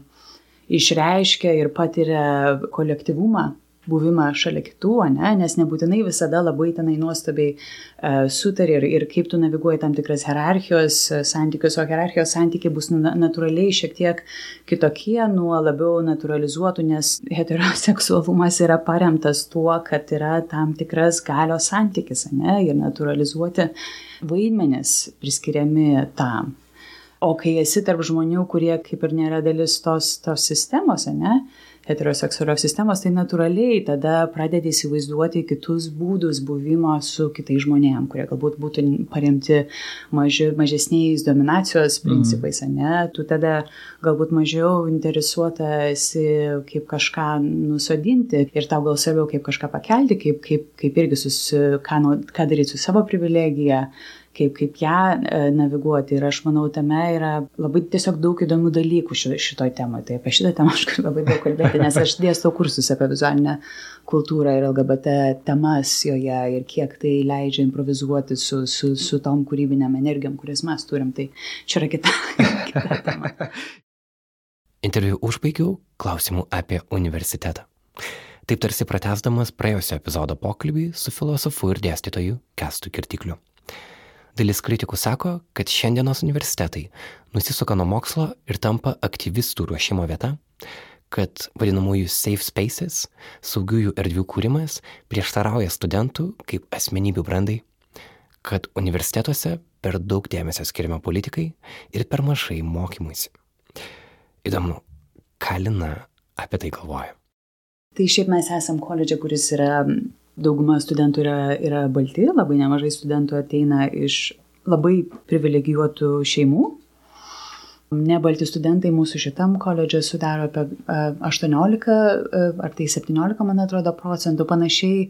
išreiškia ir patiria kolektyvumą buvimą šalia kitų, ne? nes nebūtinai visada labai tenai nuostabiai uh, sutari ir, ir kaip tu naviguoji tam tikras hierarchijos uh, santykius, o hierarchijos santykiai bus natūraliai šiek tiek kitokie nuo labiau naturalizuotų, nes heteroseksualumas yra paremtas tuo, kad yra tam tikras galios santykis ne? ir naturalizuoti vaidmenis priskiriami tam. O kai esi tarp žmonių, kurie kaip ir nėra dalis tos, tos sistemos, ne, heteroseksualios sistemos, tai natūraliai tada pradedi įsivaizduoti kitus būdus buvimo su kitais žmonėm, kurie galbūt būtų paremti maži, mažesniais dominacijos mhm. principais, mm. ne? Tu tada galbūt mažiau interesuota esi kaip kažką nusodinti ir tau gal svarbiau kaip kažką pakelti, kaip, kaip, kaip irgi susi, ką, ką daryti su savo privilegija kaip, kaip ją e, naviguoti. Ir aš manau, tame yra labai tiesiog daug įdomių dalykų šitoj temoje. Tai apie šitą temą [LAUGHS] aš galiu labai daug kalbėti, nes aš dėstau kursus apie vizualinę kultūrą ir LGBT temas joje ir kiek tai leidžia improvizuoti su, su, su tom kūrybiniam energijom, kurias mes turim. Tai čia yra kita, [LAUGHS] kita tema. Interviu užbaigiau klausimų apie universitetą. Taip tarsi pratesdamas praėjusio epizodo pokalbį su filosofu ir dėstytoju Kestu Kirtikliu. Dalis kritikų sako, kad šiandienos universitetai nusisuka nuo mokslo ir tampa aktyvistų ruošimo vieta, kad vadinamųjų safe spaces, saugiųjų erdvių kūrimas prieštarauja studentų kaip asmenybių brandai, kad universitetuose per daug dėmesio skiriama politikai ir per mažai mokymuisi. Įdomu, ką Lina apie tai galvoja. Tai šiaip mes esam koledže, kuris yra dauguma studentų yra, yra balti, labai nemažai studentų ateina iš labai privilegijuotų šeimų. Nebalti studentai mūsų šitam koledže sudaro apie 18 ar tai 17, man atrodo, procentų. Panašiai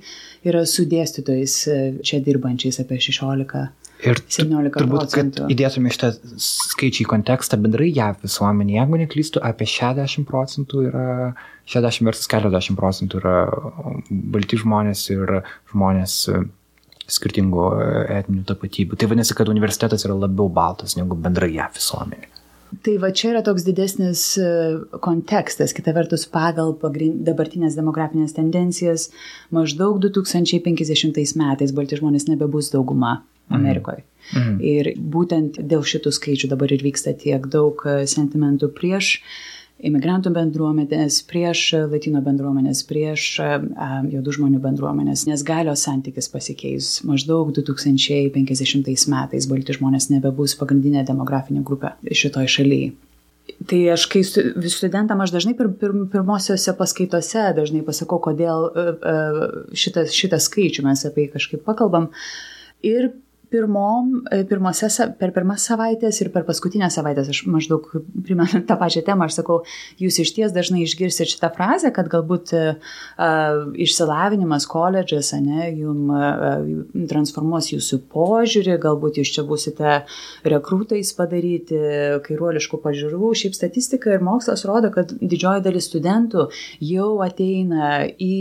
yra su dėstytojais čia dirbančiais apie 16 Ir 17 turbūt, kad įdėtume šitą skaičių į kontekstą, bendrai JAV visuomenė, jeigu neklystu, apie 60 procentų yra, 60 versus 40 procentų yra balti žmonės ir žmonės skirtingų etinių tapatybių. Tai vadinasi, kad universitetas yra labiau baltas negu bendrai JAV visuomenė. Tai va čia yra toks didesnis kontekstas, kita vertus pagal dabartinės demografinės tendencijas, maždaug 2050 metais balti žmonės nebebus dauguma Mhm. Amerikoje. Mhm. Ir būtent dėl šitų skaičių dabar ir vyksta tiek daug e, sentimentų prieš imigrantų bendruomenės, prieš latino bendruomenės, prieš juodų žmonių bendruomenės, nes galios santykis pasikeis. Maždaug 2050 metais balti žmonės nebebus pagrindinė demografinė grupė šitoj šalyje. Tai aš, kai studentam, aš dažnai pir, pir, pirmosiose paskaitose dažnai pasakau, kodėl uh, šitas, šitas skaičių mes apie jį kažkaip pakalbam. Ir pirmom, e, pirmose, per pirmas savaitės ir per paskutinę savaitę, aš maždaug primenu tą pačią temą, aš sakau, jūs iš ties dažnai išgirsite šitą frazę, kad galbūt uh, išsilavinimas, koledžas, ne, jum uh, transformuos jūsų požiūrį, galbūt jūs čia busite rekrūtais padaryti, kairuoliškų pažiūrų. Šiaip statistika ir mokslas rodo, kad didžioji dalis studentų jau ateina į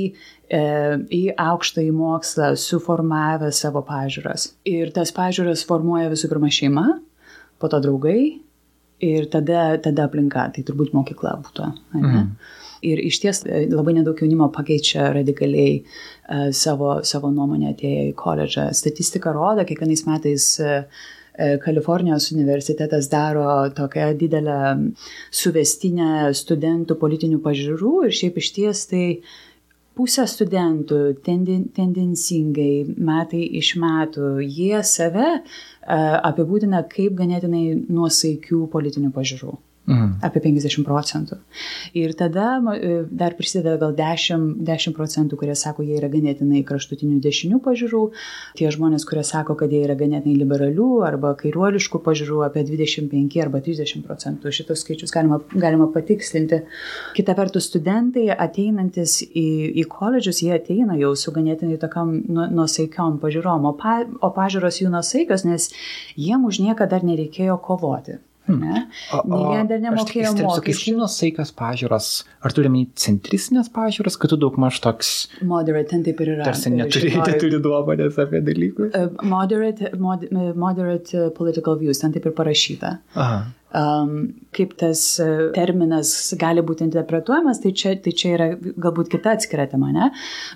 į aukštąjį mokslą suformavę savo pažiūras. Ir tas pažiūras formuoja visų pirma šeima, po to draugai ir tada, tada aplinka, tai turbūt mokykla būtų. Mhm. Ir iš ties e, labai nedaug jaunimo pakeičia radikaliai uh, savo, savo nuomonę atėję į koledžą. Statistika rodo, kiekvienais metais uh, Kalifornijos universitetas daro tokią didelę suvestinę studentų politinių pažiūrų ir šiaip iš ties tai pusė studentų tenden, tendencingai metai iš metų, jie save uh, apibūdina kaip ganėtinai nuosaikių politinių pažiūrų. Mhm. Apie 50 procentų. Ir tada e, dar prisideda gal 10, 10 procentų, kurie sako, jie yra ganėtinai kraštutinių dešinių pažiūrų, tie žmonės, kurie sako, kad jie yra ganėtinai liberalių arba kairuoliškų pažiūrų, apie 25 arba 30 procentų. Šitos skaičius galima, galima patikslinti. Kita vertus, studentai ateinantis į, į koledžius, jie ateina jau su ganėtinai tokiam nu, nusaikiom pažiūrom, o, pa, o pažiūros jų nusaikios, nes jiem už nieką dar nereikėjo kovoti. Ne? Jie dar nemokėjo mokesčių. Kaip nusaikas pažiūros, ar turime centristinės pažiūros, kad tu daug maž toks... Moderate, ten taip ir yra. Tarsi neturi, neturi nuomonės apie dalykus. Moderate, mod, moderate political views, ten taip ir parašyta. Aha um, kaip tas e, terminas gali būti interpretuojamas, tai čia, tai čia yra galbūt kita atskira tema, ne?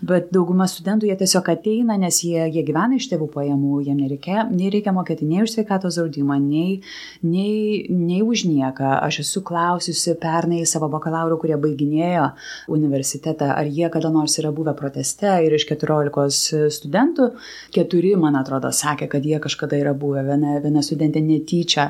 Bet dauguma studentų jie tiesiog ateina, nes jie, jie gyvena iš tėvų pajamų, jiems nereikia, nei reikia mokėti nei už sveikatos draudimą, nei, nei, nei už nieką. Aš esu klausiusi pernai savo bakalauro, kurie baiginėjo universitetą, ar jie kada nors yra buvę proteste ir iš 14 studentų, keturi, man atrodo, sakė, kad jie kažkada yra buvę. Viena, viena studentė netyčia,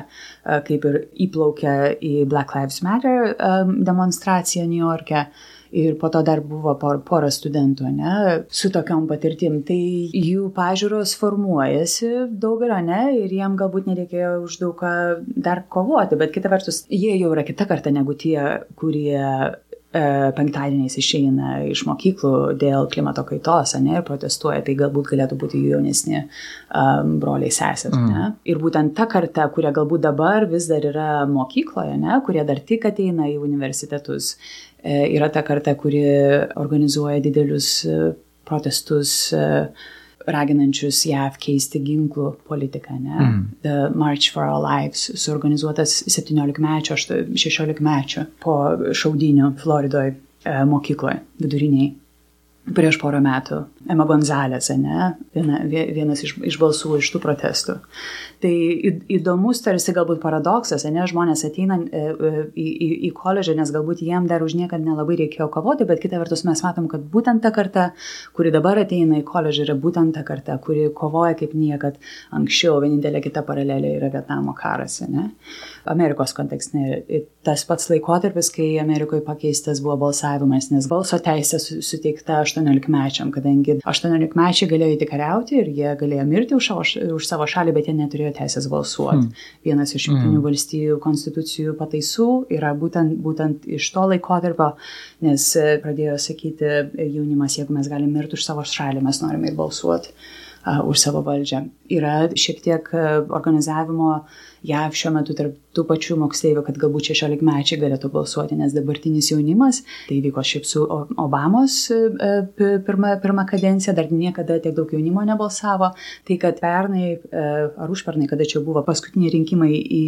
kaip ir įplaukė į Black Lives Matter um, demonstraciją New York'e ir po to dar buvo por, pora studentų, ne, su tokiam patirtim. Tai jų pažiūros formuojasi daugelio, ne, ir jiem galbūt nereikėjo už daug ką dar kovoti, bet kita vertus, jie jau yra kita karta negu tie, kurie penktadieniais išeina iš mokyklų dėl klimato kaitos, ne, ir protestuoja, tai galbūt galėtų būti jų jaunesni um, broliai sesės. Mm. Ne? Ir būtent ta karta, kurie galbūt dabar vis dar yra mokykloje, ne, kurie dar tik ateina į universitetus, e, yra ta karta, kuri organizuoja didelius e, protestus. E, raginančius JAV keisti ginklų politiką. Ne? Mm. The March for Our Lives suorganizuotas 17-mečio, 16-mečio po šaudinių Floridoje mokykloje viduriniai prieš porą metų. Emma Gonzalės, ne, viena, vienas iš, iš balsų iš tų protestų. Tai įdomus tarsi galbūt paradoksas, ne, žmonės ateina e, e, į, į, į koledžą, nes galbūt jiem dar už niekad nelabai reikėjo kovoti, bet kita vertus mes matom, kad būtent ta karta, kuri dabar ateina į koledžą, yra būtent ta karta, kuri kovoja kaip niekad anksčiau. Vienintelė kita paralelė yra Vietnamo karas, ne. Amerikos kontekste. Tas pats laikotarpis, kai Amerikoje pakeistas buvo balsavimas, nes balso teisė suteikta 18-mečiam, kadangi 18-mečiai galėjo įti kariauti ir jie galėjo mirti už savo, už savo šalį, bet jie neturėjo teisės balsuoti. Mm. Vienas iš Junktinių mm. valstybių konstitucijų pataisų yra būtent, būtent iš to laikotarpio, nes e, pradėjo sakyti jaunimas, jeigu mes galime mirti už savo šalį, mes norime ir balsuoti už savo valdžią. Yra šiek tiek organizavimo JAV šiuo metu tarp tų pačių moksleivių, kad galbūt 16 mečiai galėtų balsuoti, nes dabartinis jaunimas, tai vyko šiaip su Obamos pirma, pirma kadencija, dar niekada tiek daug jaunimo nebalsavo, tai kad pernai ar užpernai, kada čia buvo paskutiniai rinkimai į,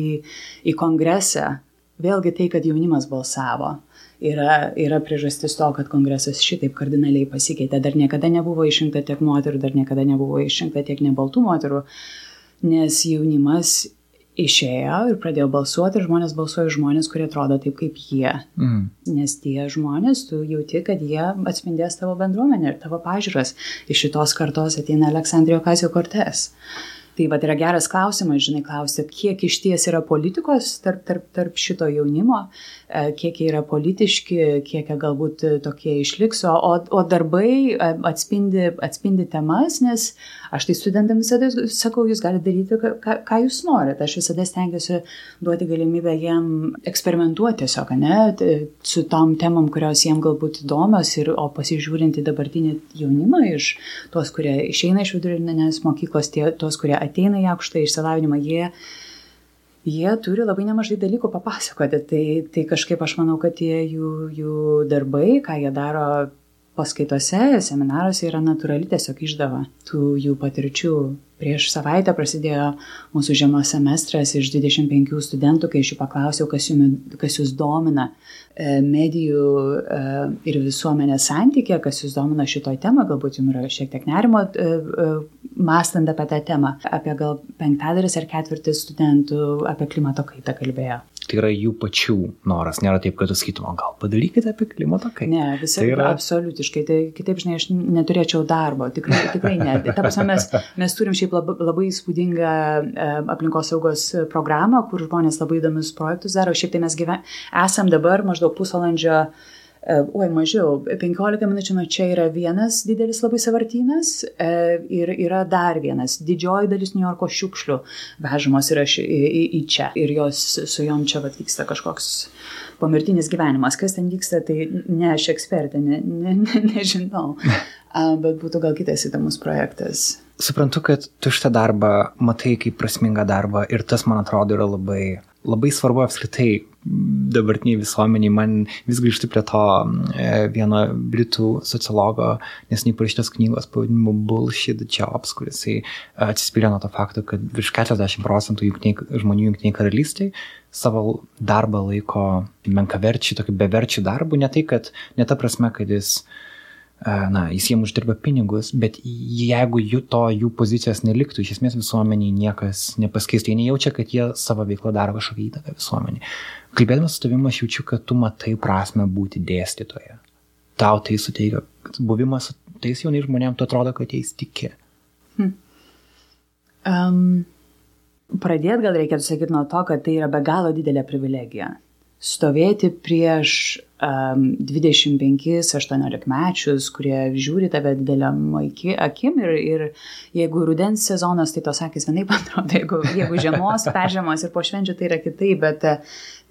į kongresą, vėlgi tai, kad jaunimas balsavo yra, yra priežastis to, kad kongresas šitaip kardinaliai pasikeitė. Dar niekada nebuvo išrinkta tiek moterų, dar niekada nebuvo išrinkta tiek nebaltų moterų, nes jaunimas išėjo ir pradėjo balsuoti ir žmonės balsuoja žmonės, kurie atrodo taip kaip jie. Mm. Nes tie žmonės, tu jauti, kad jie atspindės tavo bendruomenę ir tavo pažiūras. Iš šitos kartos ateina Aleksandrijo Kazio Kortes. Tai va, yra geras klausimas, žinai, klausti, kiek iš ties yra politikos tarp, tarp, tarp šito jaunimo, e, kiek jie yra politiški, kiek jie galbūt tokie išliks, o, o darbai e, atspindi, atspindi temas, nes aš tai studentams visada sakau, jūs galite daryti, ką, ką jūs norite. Aš visada stengiuosi duoti galimybę jiem eksperimentuoti tiesiog, ne, su tom temom, kurios jiem galbūt įdomios, ir, o pasižiūrinti dabartinį jaunimą iš tos, kurie išeina iš vidurinės mokyklos, tie, tos, kurie ateina į aukštą išsilavinimą, jie, jie turi labai nemažai dalykų papasakoti. Tai, tai kažkaip aš manau, kad tie jų, jų darbai, ką jie daro paskaitose, seminaruose yra natūrali tiesiog išdava tų jų patirčių. Prieš savaitę prasidėjo mūsų žiemos semestras iš 25 studentų, kai aš jų paklausiau, kas, jums, kas jūs domina e, medijų e, ir visuomenės santykė, kas jūs domina šitoj temą, galbūt jums yra šiek tiek nerimo e, mąstant apie tą temą. Apie gal penktadalis ar ketvirtis studentų apie klimato kaitą kalbėjo tai yra jų pačių noras, nėra taip, kad tu sakytum, o gal padarykite apie klimato kaitą. Ne, visai tai yra absoliutiškai, tai kitaip, žinai, aš neturėčiau darbo, tikrai, tikrai ne. Ta prasme, mes, mes turim šiaip labai, labai įspūdingą e, aplinkos saugos programą, kur žmonės labai įdomius projektus daro, šiaip tai mes gyven, esam dabar maždaug pusvalandžio E, oi, mažiau, 15 minučių nuo čia yra vienas didelis labai savartynas e, ir yra dar vienas. Didžioji dalis New Yorko šiukšlių vežamos yra ši, į, į čia ir jos su jom čia vat, vyksta kažkoks pomirtinis gyvenimas. Kas ten vyksta, tai ne aš ekspertė, ne, ne, ne, nežinau, [LAUGHS] bet būtų gal kitas įdomus projektas. Suprantu, kad tu šitą darbą matai kaip prasmingą darbą ir tas, man atrodo, yra labai labai svarbu apskritai dabartiniai visuomeniai, man vis grįžti prie to e, vieno britų sociologo, nes neparašytos knygos pavadinimu Bullshit Jobs, kuris atsispyrė nuo to fakto, kad virš 40 procentų jungtiniai, žmonių jungtiniai karalystiai savo darbą laiko menkaverčiai, tokį beverčių darbų, ne tai, kad ne ta prasme, kad jis uh, na, jis jiem uždirba pinigus, bet jeigu jų to jų pozicijos neliktų, iš esmės visuomeniai niekas nepaskeistų, jie nejaučia, kad jie savo veiklą daro kažkokią įtaką visuomeniai. Kalbėdamas su tavimi, aš jaučiu, kad tu matai prasme būti dėstytoje. Tau tai suteikia, buvimas su tais jaunais žmonėms, tu atrodo, kad jais tiki. Hmm. Um, pradėt gal reikėtų sakyti nuo to, kad tai yra be galo didelė privilegija stovėti prieš um, 25-18 mečius, kurie žiūri tave dideliam akim ir, ir jeigu rudens sezonas, tai tos akis vienaip atrodo, jeigu, jeigu žiemos, peržiemos ir po švenčių tai yra kitaip, bet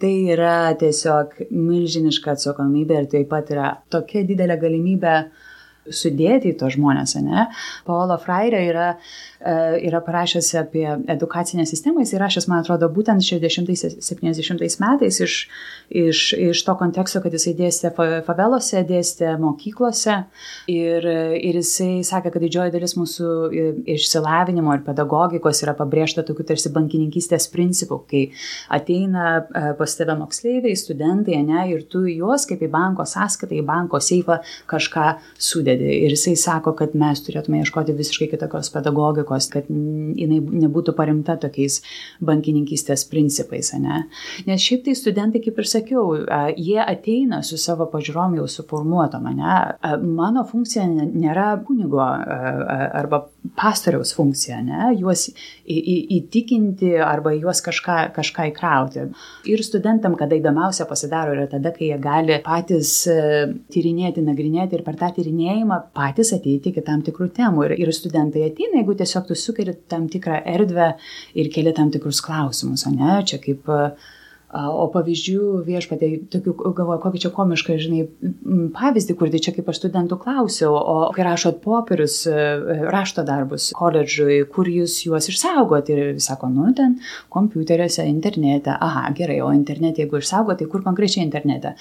tai yra tiesiog milžiniška atsakomybė ir taip pat yra tokia didelė galimybė sudėti į tos žmonės, ne? Paolo Freire yra E, yra parašęs apie edukacinę sistemą, jis įrašęs, man atrodo, būtent 60-70 metais iš, iš, iš to konteksto, kad jisai dėstė favelose, dėstė mokyklose ir, ir jisai sakė, kad didžioji dalis mūsų išsilavinimo ir pedagogikos yra pabrėžta tokiu tarsi bankininkystės principu, kai ateina e, pas tave moksleiviai, studentai, ne, ir tu juos kaip į banko sąskaitą, į banko seifą kažką sudedi. Ir jisai sako, kad mes turėtume ieškoti visiškai kitokios pedagogikos kad jinai nebūtų paremta tokiais bankininkystės principais, ne? Nes šiaip tai studentai, kaip ir sakiau, jie ateina su savo pažiūrom jau suformuotom, ne? Mano funkcija nėra kunigo arba pastoriaus funkcija, ne? Juos įtikinti arba juos kažką, kažką įkrauti. Ir studentam, kada įdomiausia pasidaro, yra tada, kai jie gali patys e, tyrinėti, nagrinėti ir per tą tyrinėjimą patys ateiti iki tam tikrų temų. Ir, ir studentai ateina, jeigu tiesiog tu sukeri tam tikrą erdvę ir keli tam tikrus klausimus, o ne, čia kaip uh, O pavyzdžių viešpatė, tokių, galvoju, kokį čia komišką, žinai, pavyzdį, kur tai čia kaip aš studentų klausiau, o kai rašot popierius, e, rašto darbus koledžui, kur jūs juos išsaugoti ir sako, nu, ten kompiuteriuose, internete, aha, gerai, o internete, jeigu išsaugoti, tai kur konkrečiai internete?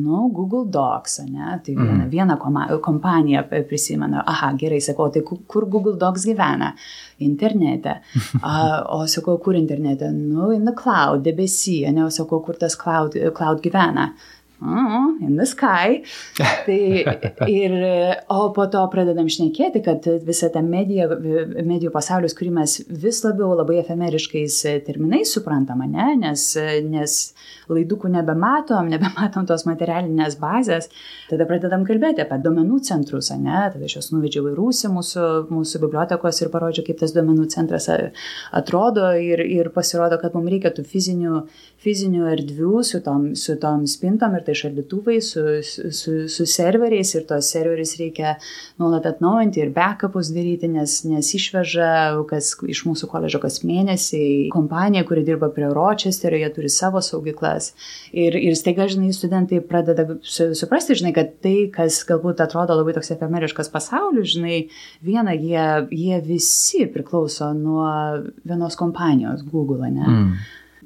Nu, Google Docs, ne, tai viena, mm. viena kompanija prisimena, aha, gerai, sakau, tai kur Google Docs gyvena? Internete. O sakau, kur internete? Nu, in the cloud, debesyje, ne, o sakau, kur tas cloud, cloud gyvena. Mm, in the sky. [LAUGHS] Tai ir, o po to pradedam šnekėti, kad visa ta medija, medijų pasaulis, kurį mes vis labiau labai efemeriškais terminais suprantam, ne? nes, nes laidukų nebematom, [LAUGHS] nebematom tos materialinės bazės, tada pradedam kalbėti apie duomenų centrus, ne? tada aš juos nuvedžiau į rūsį mūsų, mūsų bibliotekos ir parodžiau, kaip tas duomenų centras atrodo ir, ir pasirodo, kad mums reikia tų fizinių, fizinių erdvių su tom, su tom spintom ir tai šaldytuvai, su, su, su serveriais ir tos serverius reikia nuolat atnaujinti ir backupus daryti, nes, nes išveža kas iš mūsų koledžo kas mėnesį kompanija, kuri dirba prie Rochesterio, jie turi savo saugyklą dalykas. Ir, ir staiga, žinai, studentai pradeda suprasti, žinai, kad tai, kas galbūt atrodo labai toks efemeriškas pasaulis, žinai, viena, jie, jie visi priklauso nuo vienos kompanijos, Google, ne? Mm.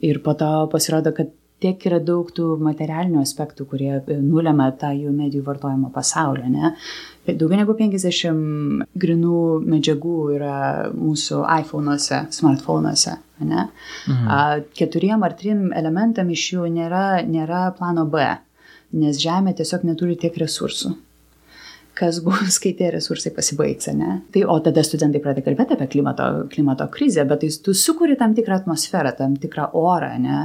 Ir po to pasirodo, kad tiek yra daug tų materialinių aspektų, kurie nulėmė tą jų medijų vartojimo pasaulį. Ne? Daugiau negu 50 grinų medžiagų yra mūsų iPhone'uose, smartphone'uose. Ne? Mhm. Keturiem ar trim elementam iš jų nėra, nėra plano B, nes Žemė tiesiog neturi tiek resursų kas bus, [LAUGHS] kai tie resursai pasibaigs, ne? Tai o tada studentai pradeda kalbėti apie klimato, klimato krizę, bet tai tu sukuri tam tikrą atmosferą, tam tikrą orą, ne?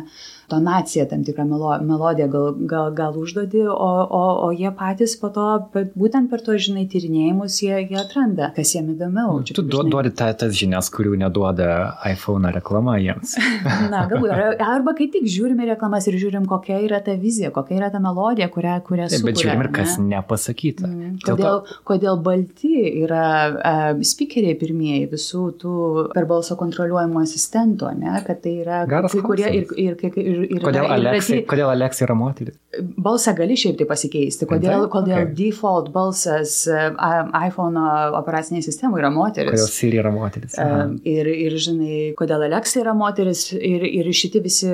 Tonaciją, tam tikrą melo, melodiją gal, gal, gal užduodi, o, o, o jie patys po to, būtent per to, žinai, tyrinėjimus jie, jie atranda, kas jiem įdomiau. Čia, tu žinai... duodi ta, tas žinias, kurių neduoda iPhone reklama jiems. [LAUGHS] Na, galbūt. Arba kai tik žiūrime reklamas ir žiūrim, kokia yra ta vizija, kokia yra ta melodija, kurią, kurią sukuria. Bet žiūrim ir kas ne? nepasakyta. Mm. Kodėl, to... kodėl balti yra uh, speakeriai pirmieji visų tų per balso kontroliuojamų asistentų, ne? Kad tai yra Garas kai kurie ir, ir, ir, ir ir, ir kodėl, Aleksai, ir, kodėl Aleksai yra moteris? Balsą gali šiaip tai pasikeisti. Kodėl, kodėl okay. default balsas iPhone operaciniai sistemai yra moteris? Kodėl Siri yra moteris? Uh, ir, ir žinai, kodėl Aleksai yra moteris ir, ir šitie visi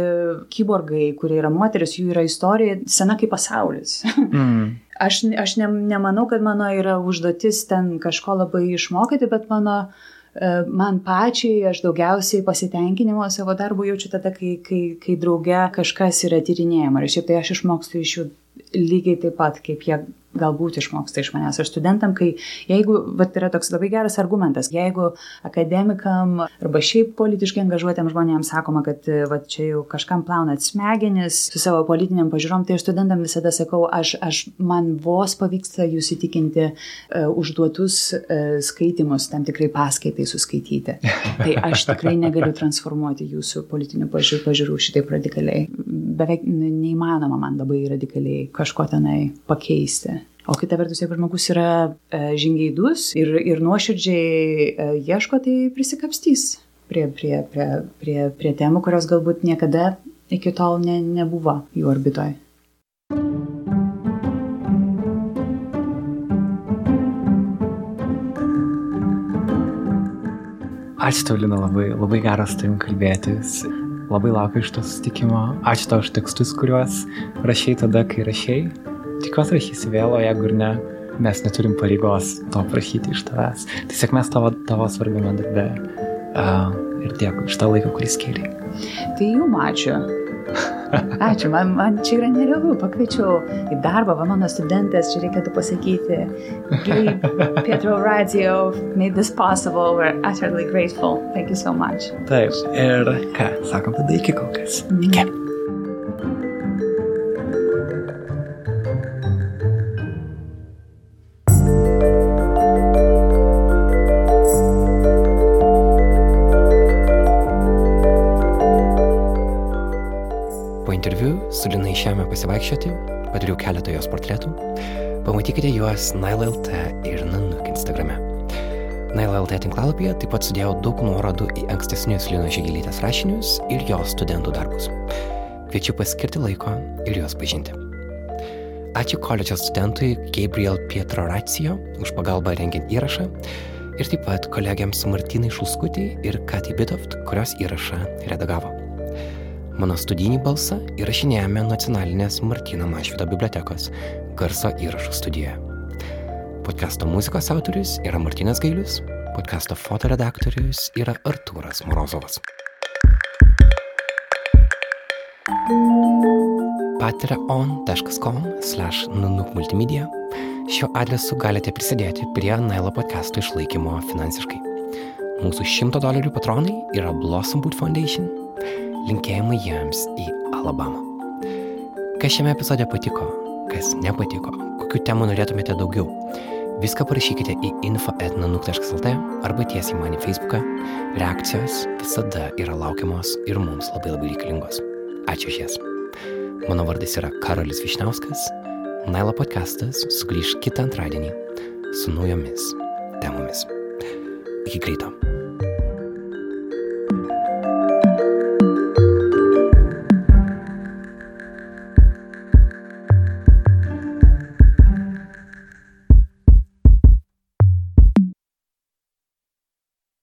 kyborgai, kurie yra moteris, jų yra istorija sena kaip pasaulis. [LAUGHS] Mm. Aš, aš ne, nemanau, kad mano yra užduotis ten kažko labai išmokyti, bet mano man pačiai aš daugiausiai pasitenkinimo savo darbu jaučiu tada, kai, kai, kai drauge kažkas yra tyrinėjama. Ir šiaip tai aš išmokstu iš jų lygiai taip pat, kaip jie galbūt išmoksta iš manęs. Aš studentam, kai jeigu, bet yra toks labai geras argumentas, jeigu akademikam arba šiaip politiškai angažuotėm žmonėms sakoma, kad va, čia jau kažkam plaunat smegenis su savo politiniam pažiūrom, tai aš studentam visada sakau, aš, aš man vos pavyksta jūs įtikinti uh, užduotus uh, skaitimus tam tikrai paskaitai suskaityti. Tai aš tikrai negaliu transformuoti jūsų politinių pažiūrų šitaip radikaliai. Beveik neįmanoma man labai radikaliai kažko tenai pakeisti. O kita vertus, jeigu žmogus yra e, žingeidus ir, ir nuoširdžiai e, ieško, tai prisikapstys prie, prie, prie, prie, prie temų, kurios galbūt niekada iki tol ne, nebuvo jų orbitoje. Ačiū tau, Lina, labai, labai geras tavim kalbėtis. Labai laukiu iš to susitikimo. Ačiū tau už tekstus, kuriuos rašiai tada, kai rašiai. Tikiuosi rašysi vėl, o jeigu ir ne, mes neturim pareigos to prašyti iš tavęs. Tai sėkmės tavo, tavo svarbiame darbe. Uh, ir dėkui iš tą laiką, kurį skiriai. Tai jum ačiū. Ačiū, man, man čia yra nerealu. Pakviečiau į darbą, va mano studentės, čia reikėtų pasakyti. Pietro Radio made this possible. We're utterly grateful. Thank you so much. Taip, ir ką, sakom tada iki kol kas. Iki. Po išėjome pasivaikščioti, padariau keletą jos portretų. Pamatykite juos Nail.lt ir Nanuk Instagrame. Nail.lt tinklalapyje taip pat sudėjau daug nuorodų į ankstesnius Linos Žygelytės rašinius ir jos studentų darbus. Kviečiu paskirti laiko ir juos pažinti. Ačiū koledžo studentui Gabriel Pietro Racijo už pagalbą rengiant įrašą ir taip pat kolegiams Martinai Šulskutį ir Kati Bitoft, kurios įrašą redagavo. Mano studijinį balsą įrašinėjame nacionalinės Martino Mašvido bibliotekos garso įrašų studijoje. Podkasto muzikos autorius yra Martinas Gailius, podkasto fotoredaktorius yra Artūras Morozovas. patreon.com slash nanuk multimedia. Šiuo adresu galite prisidėti prie Nailo podcastų išlaikymo finansiškai. Mūsų 100 dolerių patronai yra Blossom Boot Foundation. Linkėjimai jiems į Alabamą. Kas šiame epizode patiko, kas nepatiko, kokių temų norėtumėte daugiau, viską parašykite į info.nanuk.lt arba tiesiai man į Facebooką. Reakcijos visada yra laukiamos ir mums labai labai reikalingos. Ačiū už jas. Mano vardas yra Karolis Višniauskas. Nailo podcastas sugrįž kitą antradienį su naujomis temomis. Iki greito.